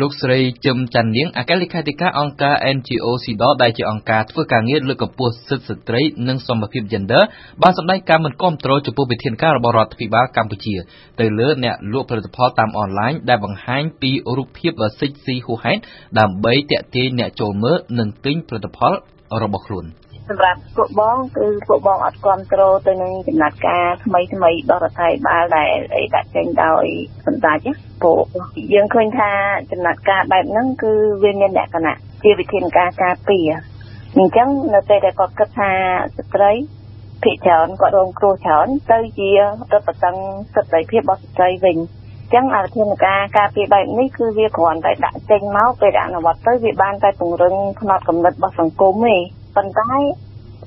លោកស្រីជឹមច័ន្ទនាងអគ្គលេខាធិការអង្គការ NGO SIDO ដែលជាអង្គការធ្វើការងារលើកកម្ពស់សិទ្ធិស្ត្រីនិងសមភាព Gender បានសម្ដែងការមិនគាំទ្រចំពោះវិធានការរបស់រដ្ឋាភិបាលកម្ពុជាទៅលើអ្នកលក់ផលិតផលតាមអនឡាញដែលបង្ហាញពីរូបភាពសិចស៊ីហួសហេតុដើម្បីទាក់ទាញអ្នកចូលមើលនិងទិញផលិតផលរបស់ខ្លួន។ សម្រាប់ពួកបងគឺពួកបងអត់គ្រប់គ្រងទៅនឹងចំណាត់ការថ្មីថ្មីរបស់រដ្ឋាភិបាលដែលអីដាក់ចេញដោយសម្ដេចពួកយើងឃើញថាចំណាត់ការបែបហ្នឹងគឺវាមានលក្ខណៈជាវិធានការការពារអញ្ចឹងនៅពេលដែលគាត់គិតថាស្ត្រីភិកច្រើនគាត់រងគ្រោះច្រើនទៅជារដ្ឋបតឹងសិទ្ធិភាពរបស់ស្ត្រីវិញចឹងអធិនការការពារបែបនេះគឺវាគ្រាន់តែដាក់ចេញមកពេលអនុវត្តទៅវាបានតែពង្រឹងផ្នត់កំណត់របស់សង្គមទេប៉ុន្តែ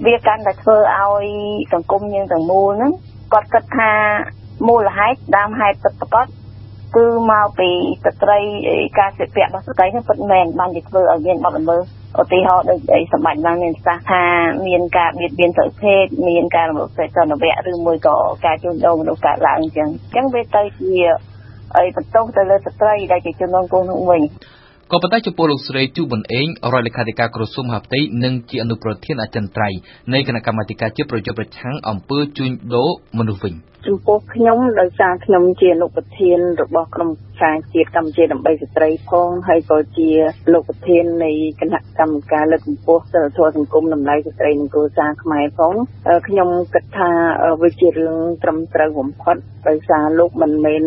វាកាន់តែធ្វើឲ្យសង្គមយើងទាំងមូលហ្នឹងគាត់គិតថាមូលហេតុដើមហេតុពិតប្រាកដគឺមកពីស្ត្រីការសិទ្ធិរបស់ស្ត្រីហ្នឹងពិតមែនបានជាធ្វើឲ្យមានបទល្មើសឧទាហរណ៍ដូចអីសម្បត្តិបានមានប្រសាសន៍ថាមានការបៀតបៀនសិទ្ធិភេទមានការរំលោភសិទ្ធិសន្តិវៈឬមួយក៏ការជួញដូរមនុស្សកើតឡើងអញ្ចឹងអញ្ចឹងវាទៅជាអីបន្ទោសទៅលើស្ត្រីដែលជាជនរងគ្រោះនោះវិញ ក៏ប៉ុន្តែចំពោះលោកស្រីជូប៊ុនអេងរដ្ឋលេខាធិការក្រសួងមហាផ្ទៃនិងជាអនុប្រធានអចិន្ត្រៃយ៍នៃគណៈកម្មាធិការជាតិប្រយុទ្ធប្រឆាំងអំពើជួញដូរមនុស្សវិញចំពោះខ្ញុំដោយសារខ្ញុំជាអនុប្រធានរបស់ក្រុមការជាតិកម្ពុជាដើម្បីស្ត្រីផងហើយក៏ជាលោកប្រធាននៃគណៈកម្មការលើកកម្ពស់សិលធម៌សង្គមតម្លៃស្ត្រីនិងគ្រួសារខ្មែរផងខ្ញុំគិតថាវាជារឿងត្រឹមត្រូវបំផុតដោយសារលោកមិនមែន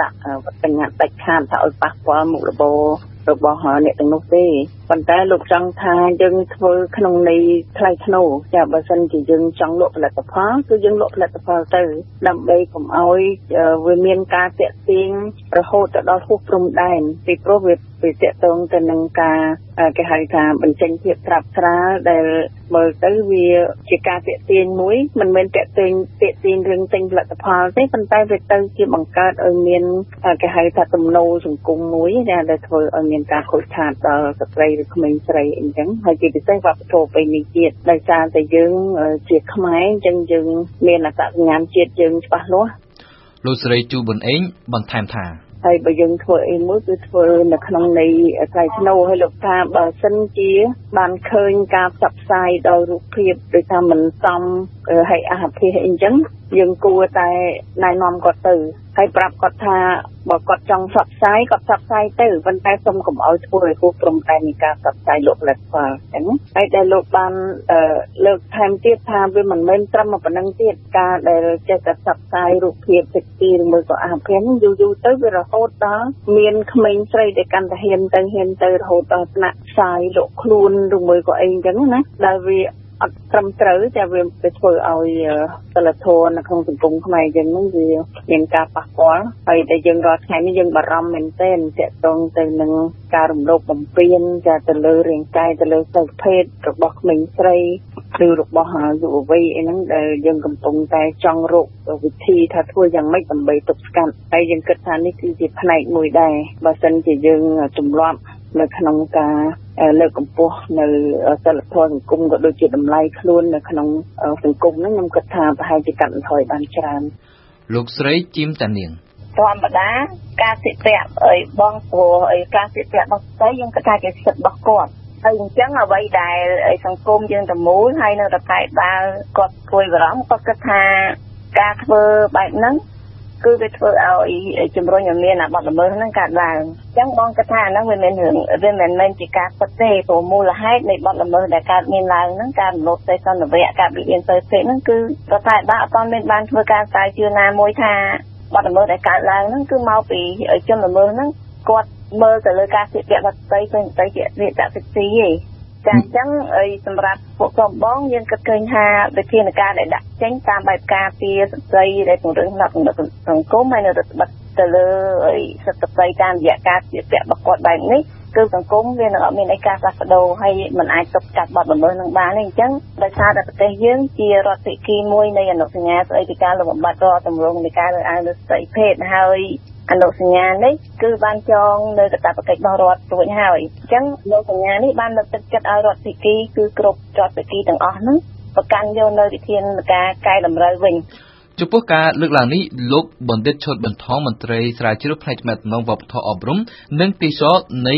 ដាក់វត្តញ្ញាដាច់ខាតថាឲ្យប៉ះពាល់មុខរបរ របស់អ្នកទាំងនោះទេប៉ុន្តែលោកចង់ថាយើងធ្វើក្នុងន័យថ្លៃថ្នូរចាបើសិនជាយើងចង់លក់ផលិតផលគឺយើងលក់ផលិតផលទៅដើម្បីកុំឲ្យវាមានការតាក់ទាញរហូតទៅដល់ហួសព្រំដែនពីព្រោះវាវាតាក់ទងទៅនឹងការគេហៅថាបញ្ចេញភាពត្រាប់ស្រាលដែលមើលទៅវាជាការតាក់ទាញមួយមិនមែនតាក់ទាញតាក់ទាញរឿងទិញផលិតផលទេប៉ុន្តែវាទៅជាបង្កើតឲ្យមានគេហៅថាទំនោរសង្គមមួយដែលធ្វើឲ្យមានការខូចខាតដល់ស្ត្រីឬក្មេងស្រីអីចឹងហើយជាពិសេសវប្បធម៌ពេលនេះទៀតដោយសារតែយើងជាខ្មែរអញ្ចឹងយើងមានអត្តសញ្ញាណជាតិយើងច្បាស់លាស់លោកស្រីជូប៊ុនអេងបន្ថែមថាហើយបើយើងធ្វើអីមួយគឺធ្វើនៅក្នុងន័យថ្លៃថ្នូរហើយលោកថាបើសិនជា បានឃើញការផ្សព្វផ្សាយដោយរូបភាពដូចថាមិនសមហើយអហភិអីចឹង យើងគួរតែណែនាំគាត់ទៅហើយប្រាប់គាត់ថាបើគាត់ចង់ផ្សព្វផ្សាយគាត់ផ្សព្វផ្សាយទៅប៉ុន្តែសូមកុំឲ្យធ្វើឲ្យហួសព្រំដែននៃការផ្សព្វផ្សាយលោកផលិតផលអញ្ចឹងហើយដែលលោកបានលើកថែមទៀតថាវាមិនមែនត្រឹមប៉ុណ្្នឹងទៀតការដែលចេះតែផ្សព្វផ្សាយរូបភាពសេចក្ដីឬមួយក៏អាភិនយូរយូរទៅវារហូតដល់មានក្មេងស្រីដែលកាន់តែហ៊ានទៅហ៊ានទៅរហូតដល់ថ្នាក់ផ្សាយលោកខ្លួនឬមួយក៏អីអញ្ចឹងណាដែលវា អត់ត្រឹមត្រូវតែវាទៅធ្វើឲ្យសិលធម៌នៅក្នុងសង្គមខ្មែរយើងនឹងវាមានការប៉ះពាល់ហើយតែយើងរាល់ថ្ងៃនេះយើងបារម្ភមែនទែនទាក់ទងទៅនឹងការរំលោភបំពានចាទៅលើរាងកាយទៅលើសិទ្ធិភេទរបស់ក្មេងស្រីឬរបស់យុវវ័យអីហ្នឹងដែលយើងកំពុងតែចង់រកវិធីថាធ្វើយ៉ាងម៉េចដើម្បីទប់ស្កាត់ហើយយើងគិតថានេះគឺជាផ្នែកមួយដែរបើសិនជាយើងទម្លាប់ នៅក្នុងការលើកកម្ពស់នៅសិលធម៌សង្គមក៏ដូចជាតម្លៃខ្លួននៅក្នុងសង្គមហ្នឹងខ្ញុំគិតថាប្រហែលជាកាត់បន្ថយបានច្រើនលោកស្រីជីមតានាងធម្មតាការសិទ្ធិអីបងព្រោះអីការសិទ្ធិរបស់ស្រីយើងគិតថាជាសិទ្ធិរបស់គាត់ហើយអញ្ចឹងអ្វីដែលសង្គមយើងទាំងមូលហើយនៅរដ្ឋាភិបាលគាត់គួយបារម្ភគាត់គិតថាការធ្វើបែបហ្នឹង គឺវាធ្វើឲ្យជំរុញឲ្យមានអាបទល្មើសហ្នឹងកើតឡើងអញ្ចឹងបងគិតថាហ្នឹងវាមិនរឿងវាមិនមែនជាការពិតទេព្រោះមូលហេតុនៃបទល្មើសដែលកើតមានឡើងហ្នឹងការរំលោភសេសន្តិវៈការបៀតបៀនសិទ្ធិភាពហ្នឹងគឺរដ្ឋាភិបាលអត់ទាន់មានបានធ្វើការស្រាវជ្រាវណាមួយថាបទល្មើសដែលកើតឡើងហ្នឹងគឺមកពីជនល្មើសហ្នឹងគាត់មើលទៅលើការស្លៀកពាក់របស់ស្ត្រីឃើញស្ត្រីជារៀបដាក់សេក្ស៊ីឯង ចាអញ្ចឹងអីសម្រាប់ពួកក្រុមបងយើងគិតឃើញថាវិធានការដែលដាក់ចេញតាមបែបការពីស្ត្រីដែលពង្រឹងផ្នែកសង្គមហើយនៅរដ្ឋបတ်ទៅលើអីសិទ្ធិស្ត្រីតាមរយៈការស្លៀកពាក់របស់គាត់បែបនេះគឺសង្គមវានឹងអត់មានអីការផ្លាស់ប្ដូរហើយมันអាចទប់ស្កាត់បទល្មើសនឹងបានទេអញ្ចឹងដោយសារតែប្រទេសយើងជារដ្ឋភិគីមួយនៃអនុសញ្ញាស្តីពីការលំបាត់រដ្ឋតម្រង់នៃការលើកអានលើស្ត្រីភេទហើយ អនុសញ្ញានេះគឺបានចងនៅកាតព្វកិច្ចរបស់រដ្ឋរួចហើយអញ្ចឹងអនុសញ្ញានេះបានលើកទឹកចិត្តឲ្យរដ្ឋភិគីគឺគ្រប់រដ្ឋភិគីទាំងអស់ហ្នឹងប្រកាន់យកនៅវិធានការកែតម្រូវវិញចំពោះការលើកឡើងនេះលោកបណ្ឌិតឈុតបន្ថងមន្ត្រីស្រាវជ្រាវផ្នែកទំនាក់ទំនងវប្បធម៌អប់រំនិងទេសចរនៃ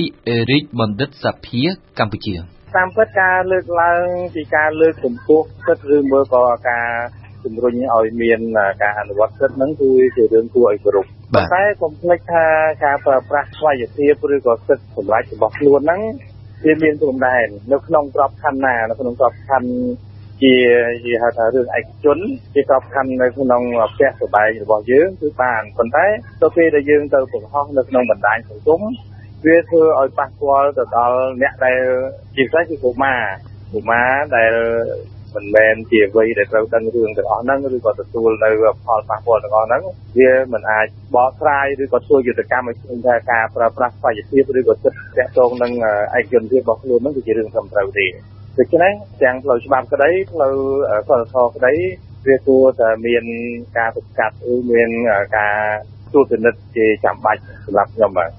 រាជបណ្ឌិតសភាកម្ពុជាតាមពិតការលើកឡើងពីការលើកកម្ពស់សិទ្ធិឬមើលក៏ការជំរុញឲ្យមានការអនុវត្តសិទ្ធិហ្នឹងគឺជារឿងគួរឲ្យគោរព តែកុំភ្លេចថាការប្រើប្រាស់ស្វ័យភាពឬក៏សិទ្ធិសម្រាប់របស់ខ្លួនហ្នឹងវាមានព្រំដែននៅក្នុងក្របខ័ណ្ឌណានៅក្នុងក្របខ័ណ្ឌជាជាហៅថារឿងឯកជនជាក្របខ័ណ្ឌនៅក្នុងផ្ទះសម្បែងរបស់យើងគឺបានប៉ុន្តែទៅពេលដែលយើងទៅបង្ហោះនៅក្នុងបណ្ដាញសង្គមវាធ្វើឲ្យប៉ះពាល់ទៅដល់អ្នកដែលជាពិសេសគឺកុមារកុមារដែល មិនមែនជាវ័យដែលត្រូវដឹងរឿងទាំងអស់ហ្នឹងឬក៏ទទួលនៅផលប៉ះពាល់ទាំងអស់ហ្នឹងវាមិនអាចបកស្រាយឬក៏ធ្វើយុទ្ធកម្មឲ្យឃើញថាការប្រើប្រាស់បច្ចេកទេសឬក៏សិទ្ធិទាក់ទងនឹងឯកជនភាពរបស់ខ្លួនហ្នឹងគឺជារឿងត្រឹមត្រូវទេដូច្នេះទាំងផ្លូវច្បាប់ក្តីផ្លូវសន្តិសុខក្តីវាគួរតែមានការទប់ស្កាត់ឬមានការត្រួតពិនិត្យជាចាំបាច់សម្រាប់ខ្ញុំបាទ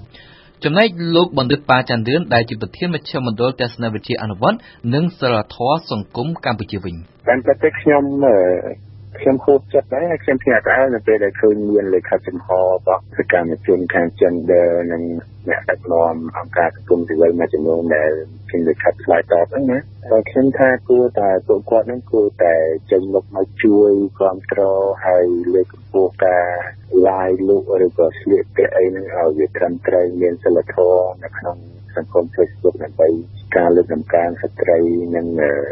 ចំណែកលោកបណ្ឌិតប៉ាចន្ទឿនដែលជាប្រធានមជ្ឈមណ្ឌលទស្សនវិជ្ជាអនុវត្តនិងសិលធម៌សង្គមកម្ពុជាវិញតាមពិតទៅខ្ញុំ ខ្ញុំហូបចិត្តដែរខ្ញុំភ្ញាក់ផ្អើលនៅពេលដែលឃើញមានលេខាចំហរបស់សកម្មជនខាង gender និងអ្នកដឹកនាំអង្គការសង្គមស៊ីវិលមួយចំនួនដែលខ្ញុំលេខាឆ្លើយតបហ្នឹងណាតែខ្ញុំថាគួរតែពួកគាត់ហ្នឹងគួរតែចេញមុខមកជួយគ្រប់គ្រងហើយលើកកម្ពស់ការ live លោកឬក៏ស្លៀកពាក់អីហ្នឹងឲ្យវាត្រឹមត្រូវមានសិលធម៌នៅក្នុង សង្គម Facebook ដើម្បីការលើកតម្កើងស្ត្រីនិង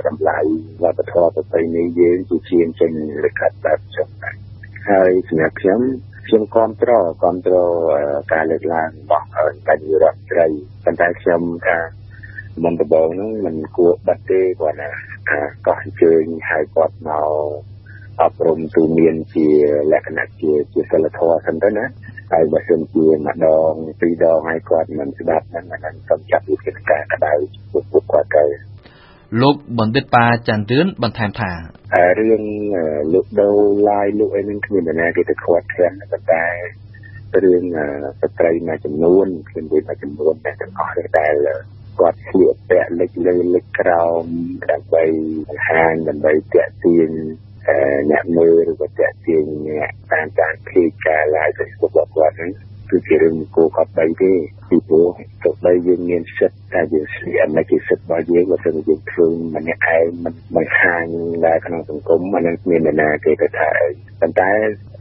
រំលាយវប្បធម៌ប្រពៃណីយើងជាជាងចេញលិខិតបែបចឹងដែរហើយសម្រាប់ខ្ញុំខ្ញុំគ្រប់គ្រងគ្រប់គ្រងការលើកឡើងរបស់បញ្ញរដ្ឋត្រីប៉ុន្តែខ្ញុំថាមុនដំបូងហ្នឹងมันគួរបិទទេគាត់ណាកោះអញ្ជើញឲ្យគាត់មកអប់រំទូមានជាលក្ខណៈជាជាសិលធម៌សិនទៅណា ហើយបើសិនជាម្ដងពីរដងឲ្យគាត់មិនស្ដាប់ហ្នឹងអានឹងសូមចាត់វិធានការក្តៅពួកពួកគាត់ទៅលោកបណ្ឌិតប៉ាចន្ទឿនបន្ថែមថារឿងលោកដូរឡាយលោកអីនឹងគ្មាននរណាគេទៅខាត់ខាំប៉ុន្តែរឿងស្ត្រីមួយចំនួនខ្ញុំនិយាយមួយចំនួនតែទាំងអស់ដែលគាត់ស្លៀកពាក់លិចលើលិចក្រោមដើម្បីបង្ហាញដើម្បីតាក់ទាញ អ្នកមើលឬក៏តាក់ទាញអ្នកតាមតាមភេកការ live Facebook របស់គាត់ហ្នឹង គឺជារឿងគោកត់បីទេពីព្រោះទៅបីយើងមានសិទ្ធិតែយើងស្លៀកនៅជាសិទ្ធិរបស់យើងបើមិនយើងធ្វើម្នាក់ឯងមិនបង្ហាញនៅក្នុងសង្គមអានឹងមាននរណាគេទៅថាអីប៉ុន្តែ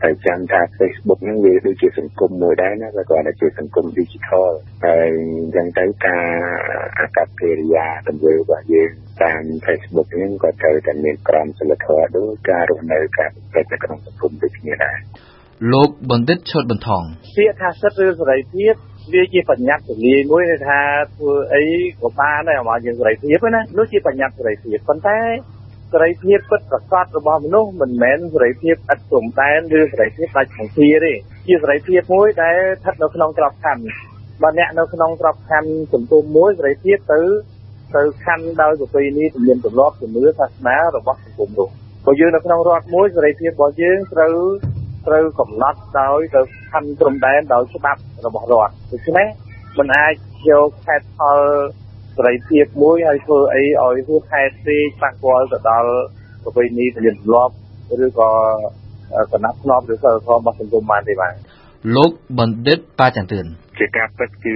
តែចាំថា Facebook ហ្នឹងវាដូចជាសង្គមមួយដែរណាគាត់គាត់ជាសង្គម digital ហើយអញ្ចឹងទៅការអកប្បកិរិយាទង្វើរបស់យើងតាម Facebook ហ្នឹងក៏ត្រូវតែមានក្រមសីលធម៌ដូចការរស់នៅការប្រព្រឹត្តក្នុងសង្គមដូចគ្នាដែរ លោកបណ្ឌិតឈុតបន្ថងពាក្យថាសិទ្ធិឬសេរីភាពវាជាបញ្ញត្តិទលាយមួយថាធ្វើអីក៏បានដែរមកយើងសេរីភាពណានោះជាបញ្ញត្តិសេរីភាពប៉ុន្តែសេរីភាពពិតប្រាកដរបស់មនុស្សមិនមែនសេរីភាពឥតព្រំដែនឬសេរីភាពដាច់ខាងពីទេជាសេរីភាពមួយដែលស្ថិតនៅក្នុងក្របខ័ណ្ឌបើអ្នកនៅក្នុងក្របខ័ណ្ឌសង្គមមួយសេរីភាពទៅទៅខណ្ឌដោយប្រពៃណីទំនៀមទម្លាប់ជំនឿសាសនារបស់សង្គមនោះបើយើងនៅក្នុងរដ្ឋមួយសេរីភាពរបស់យើងត្រូវ ត្រូវកំណត់ដោយទៅខណ្ឌព្រំដែនដោយច្បាប់របស់រដ្ឋដូច្នេះមិនអាចយកខេត្តផលសេរីភាពមួយហើយធ្វើអីឲ្យហួសហេតុពេកប៉ះពាល់ទៅដល់ប្រពៃណីទំនៀមទម្លាប់ឬក៏កំណត់ធ្នាប់ឬសិលធម៌របស់សង្គមបានទេបាទលោកបណ្ឌិតប៉ាចន្ទឿនជាការពិតគឺ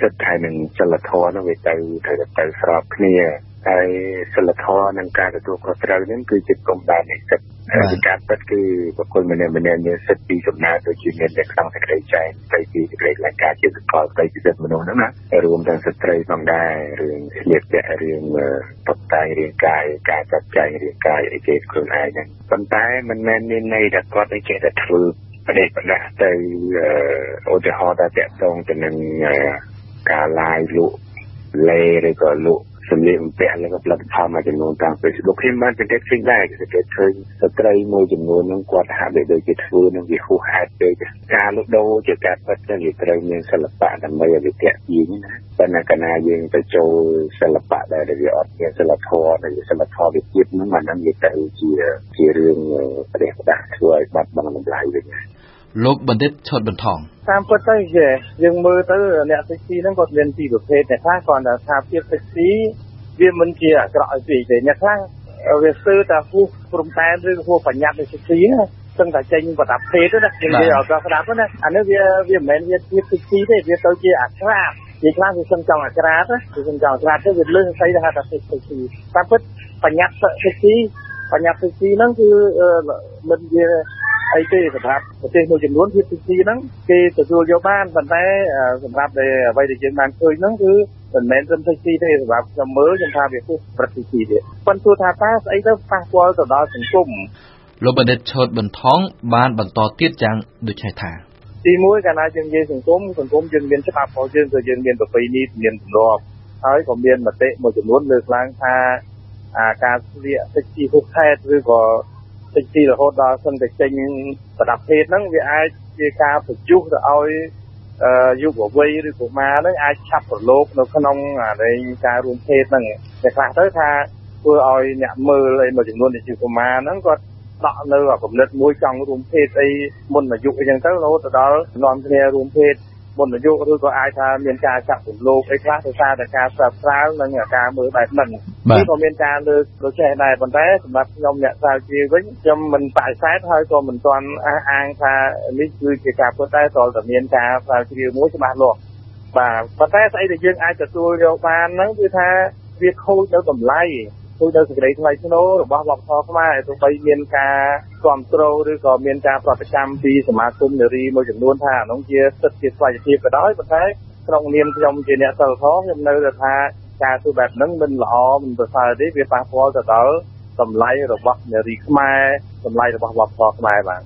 សិទ្ធិហើយនឹងចលធម៌នោះវាទៅទៅទៅស្របគ្នា ហើយសិលធម៌និងការទទួលខុសត្រូវនេះគឺជាគោលដៅនៃសិទ្ធិហើយការពិតគឺបុគ្គលម្នាក់ម្នាក់មានសិទ្ធិពីសំណាដូចជាមាននៅក្នុងសេចក្តីចែងស្ដីពីសេចក្តីឡើងការជាសកលស្ដីពីសិទ្ធិមនុស្សហ្នឹងណារួមទាំងស្ត្រីផងដែររឿងស្លៀកពាក់រឿងតុបតែងរាងកាយការចាត់ចែងរាងកាយអីគេខ្លួនឯងហ្នឹងប៉ុន្តែមិនមែនមានន័យថាគាត់ឯចេះតែធ្វើប្រទេសប្រដាស់ទៅឧទាហរណ៍ថាតកតងទៅនឹងការឡាយលក់លេឬក៏លក់ សម្លៀកបំពាក់និងផលិតផលមួយចំនួនតាម Facebook ខ្ញុំបានសង្កេតឃើញដែរសង្កេតឃើញស្ត្រីមួយចំនួនហ្នឹងគាត់ហាក់ដូចជាធ្វើនឹងវាហួសហេតុពេកការលក់ដូរជាការពិតទៅវាត្រូវមានសិល្បៈដើម្បីឲ្យវាតាក់ទាញណាប៉ុន្តែកាលណាយើងទៅចូលសិល្បៈដែលវាអត់មានសិលធម៌ដែលសិលធម៌វាទៀតហ្នឹងអាហ្នឹងវាទៅជាជារឿងប្រទេសផ្ដាស់ធ្វើឲ្យបាត់បង់តម្លៃវិញ លោកបណ្ឌិតឈុតបន្ថងតាមពិតទៅយើងមើលទៅអ្នកសេកស៊ីហ្នឹងគាត់មានពីរប្រភេទអ្នកខ្លះគាត់ថាភាពសេកស៊ីវាមិនជាអាក្រក់ឲ្យពេកទេអ្នកខ្លះវាស្ទើរតែហួសព្រំដែនឬហួសបញ្ញត្តិនៃសេកស៊ីណាសឹងតែចេញប្រដាប់ភេទណានិយាយឲ្យស្ដាប់ណាអានេះវាវាមិនមែនវាជាទីទីទេវាទៅជាអាក្រាតនិយាយខ្លះវាសឹងចង់អាក្រាតណាវាសឹងចង់អាក្រាតទៅវាលើសស្អីទៅហៅថាទីទីតាមពិតបញ្ញត្តិទីទីបញ្ញត្តិទីទីហ្នឹងគឺមិនវា អីទេសម្រាប់ប្រទេសមួយចំនួនភាពទីហ្នឹងគេទទួលយកបានប៉ុន្តែសម្រាប់ដែលអ្វីដែលយើងបានឃើញហ្នឹងគឺមិនមែនត្រឹមតែទីទេសម្រាប់ខ្ញុំមើលខ្ញុំថាវាពោះប្រតិទីទេប៉ុន្តែថាតើស្អីទៅប៉ះពាល់ទៅដល់សង្គមលោកបណ្ឌិតឈុតបន្ថងបានបន្តទៀតយ៉ាងដូចនេះថាទីមួយកាលណាយើងនិយាយសង្គមសង្គមយើងមានច្បាប់របស់យើងគឺយើងមានប្រពៃណីមានទម្លាប់ហើយក៏មានមតិមួយចំនួនលើកឡើងថាអាការស្លៀកតិចទីហុកខេតឬក៏ តិចទីរហូតដល់សឹងតែចេញប្រដាប់ភេទហ្នឹងវាអាចជាការបញ្យុះទៅឲ្យយុវវ័យឬកុមារហ្នឹងអាចឆាប់ប្រឡូកនៅក្នុងអានៃការរួមភេទហ្នឹងតែខ្លះទៅថាធ្វើឲ្យអ្នកមើលអីមួយចំនួនជាកុមារហ្នឹងគាត់ដកនៅគំនិតមួយចង់រួមភេទអីមុនអាយុអីចឹងទៅរហូតដល់នាំគ្នារួមភេទ មុនអាយុឬក៏អាចថាមានការចាក់រំលោភអីខ្លះដោយសារតែការស្រាវស្រាវនិងការមើលបែបហ្នឹងនេះក៏មានការលើកដូចចេះដែរប៉ុន្តែសម្រាប់ខ្ញុំអ្នកស្រាវជ្រាវវិញខ្ញុំមិនបដិសេធហើយក៏មិនទាន់អះអាងថានេះគឺជាការពិតតែត្រូវតែមានការស្រាវជ្រាវមួយច្បាស់លាស់បាទប៉ុន្តែស្អីដែលយើងអាចទទួលយកបានហ្នឹងគឺថាវាខូចនៅតម្លៃ ទូទៅសេចក្តីថ្លៃថ្នូររបស់វប្បធម៌ខ្មែរទោះបីមានការគ្រប់គ្រងឬក៏មានការប្រតិកម្មពីសមាគមនារីមួយចំនួនថាអានោះជាសិទ្ធិជាស្វ័យភាពក៏ដោយប៉ុន្តែក្នុងនាមខ្ញុំជាអ្នកសិលធម៌ខ្ញុំនៅតែថាការធ្វើបែបហ្នឹងមិនល្អមិនប្រសើរទេវាប៉ះពាល់ទៅដល់តម្លៃរបស់នារីខ្មែរតម្លៃរបស់វប្បធម៌ខ្មែរបាទ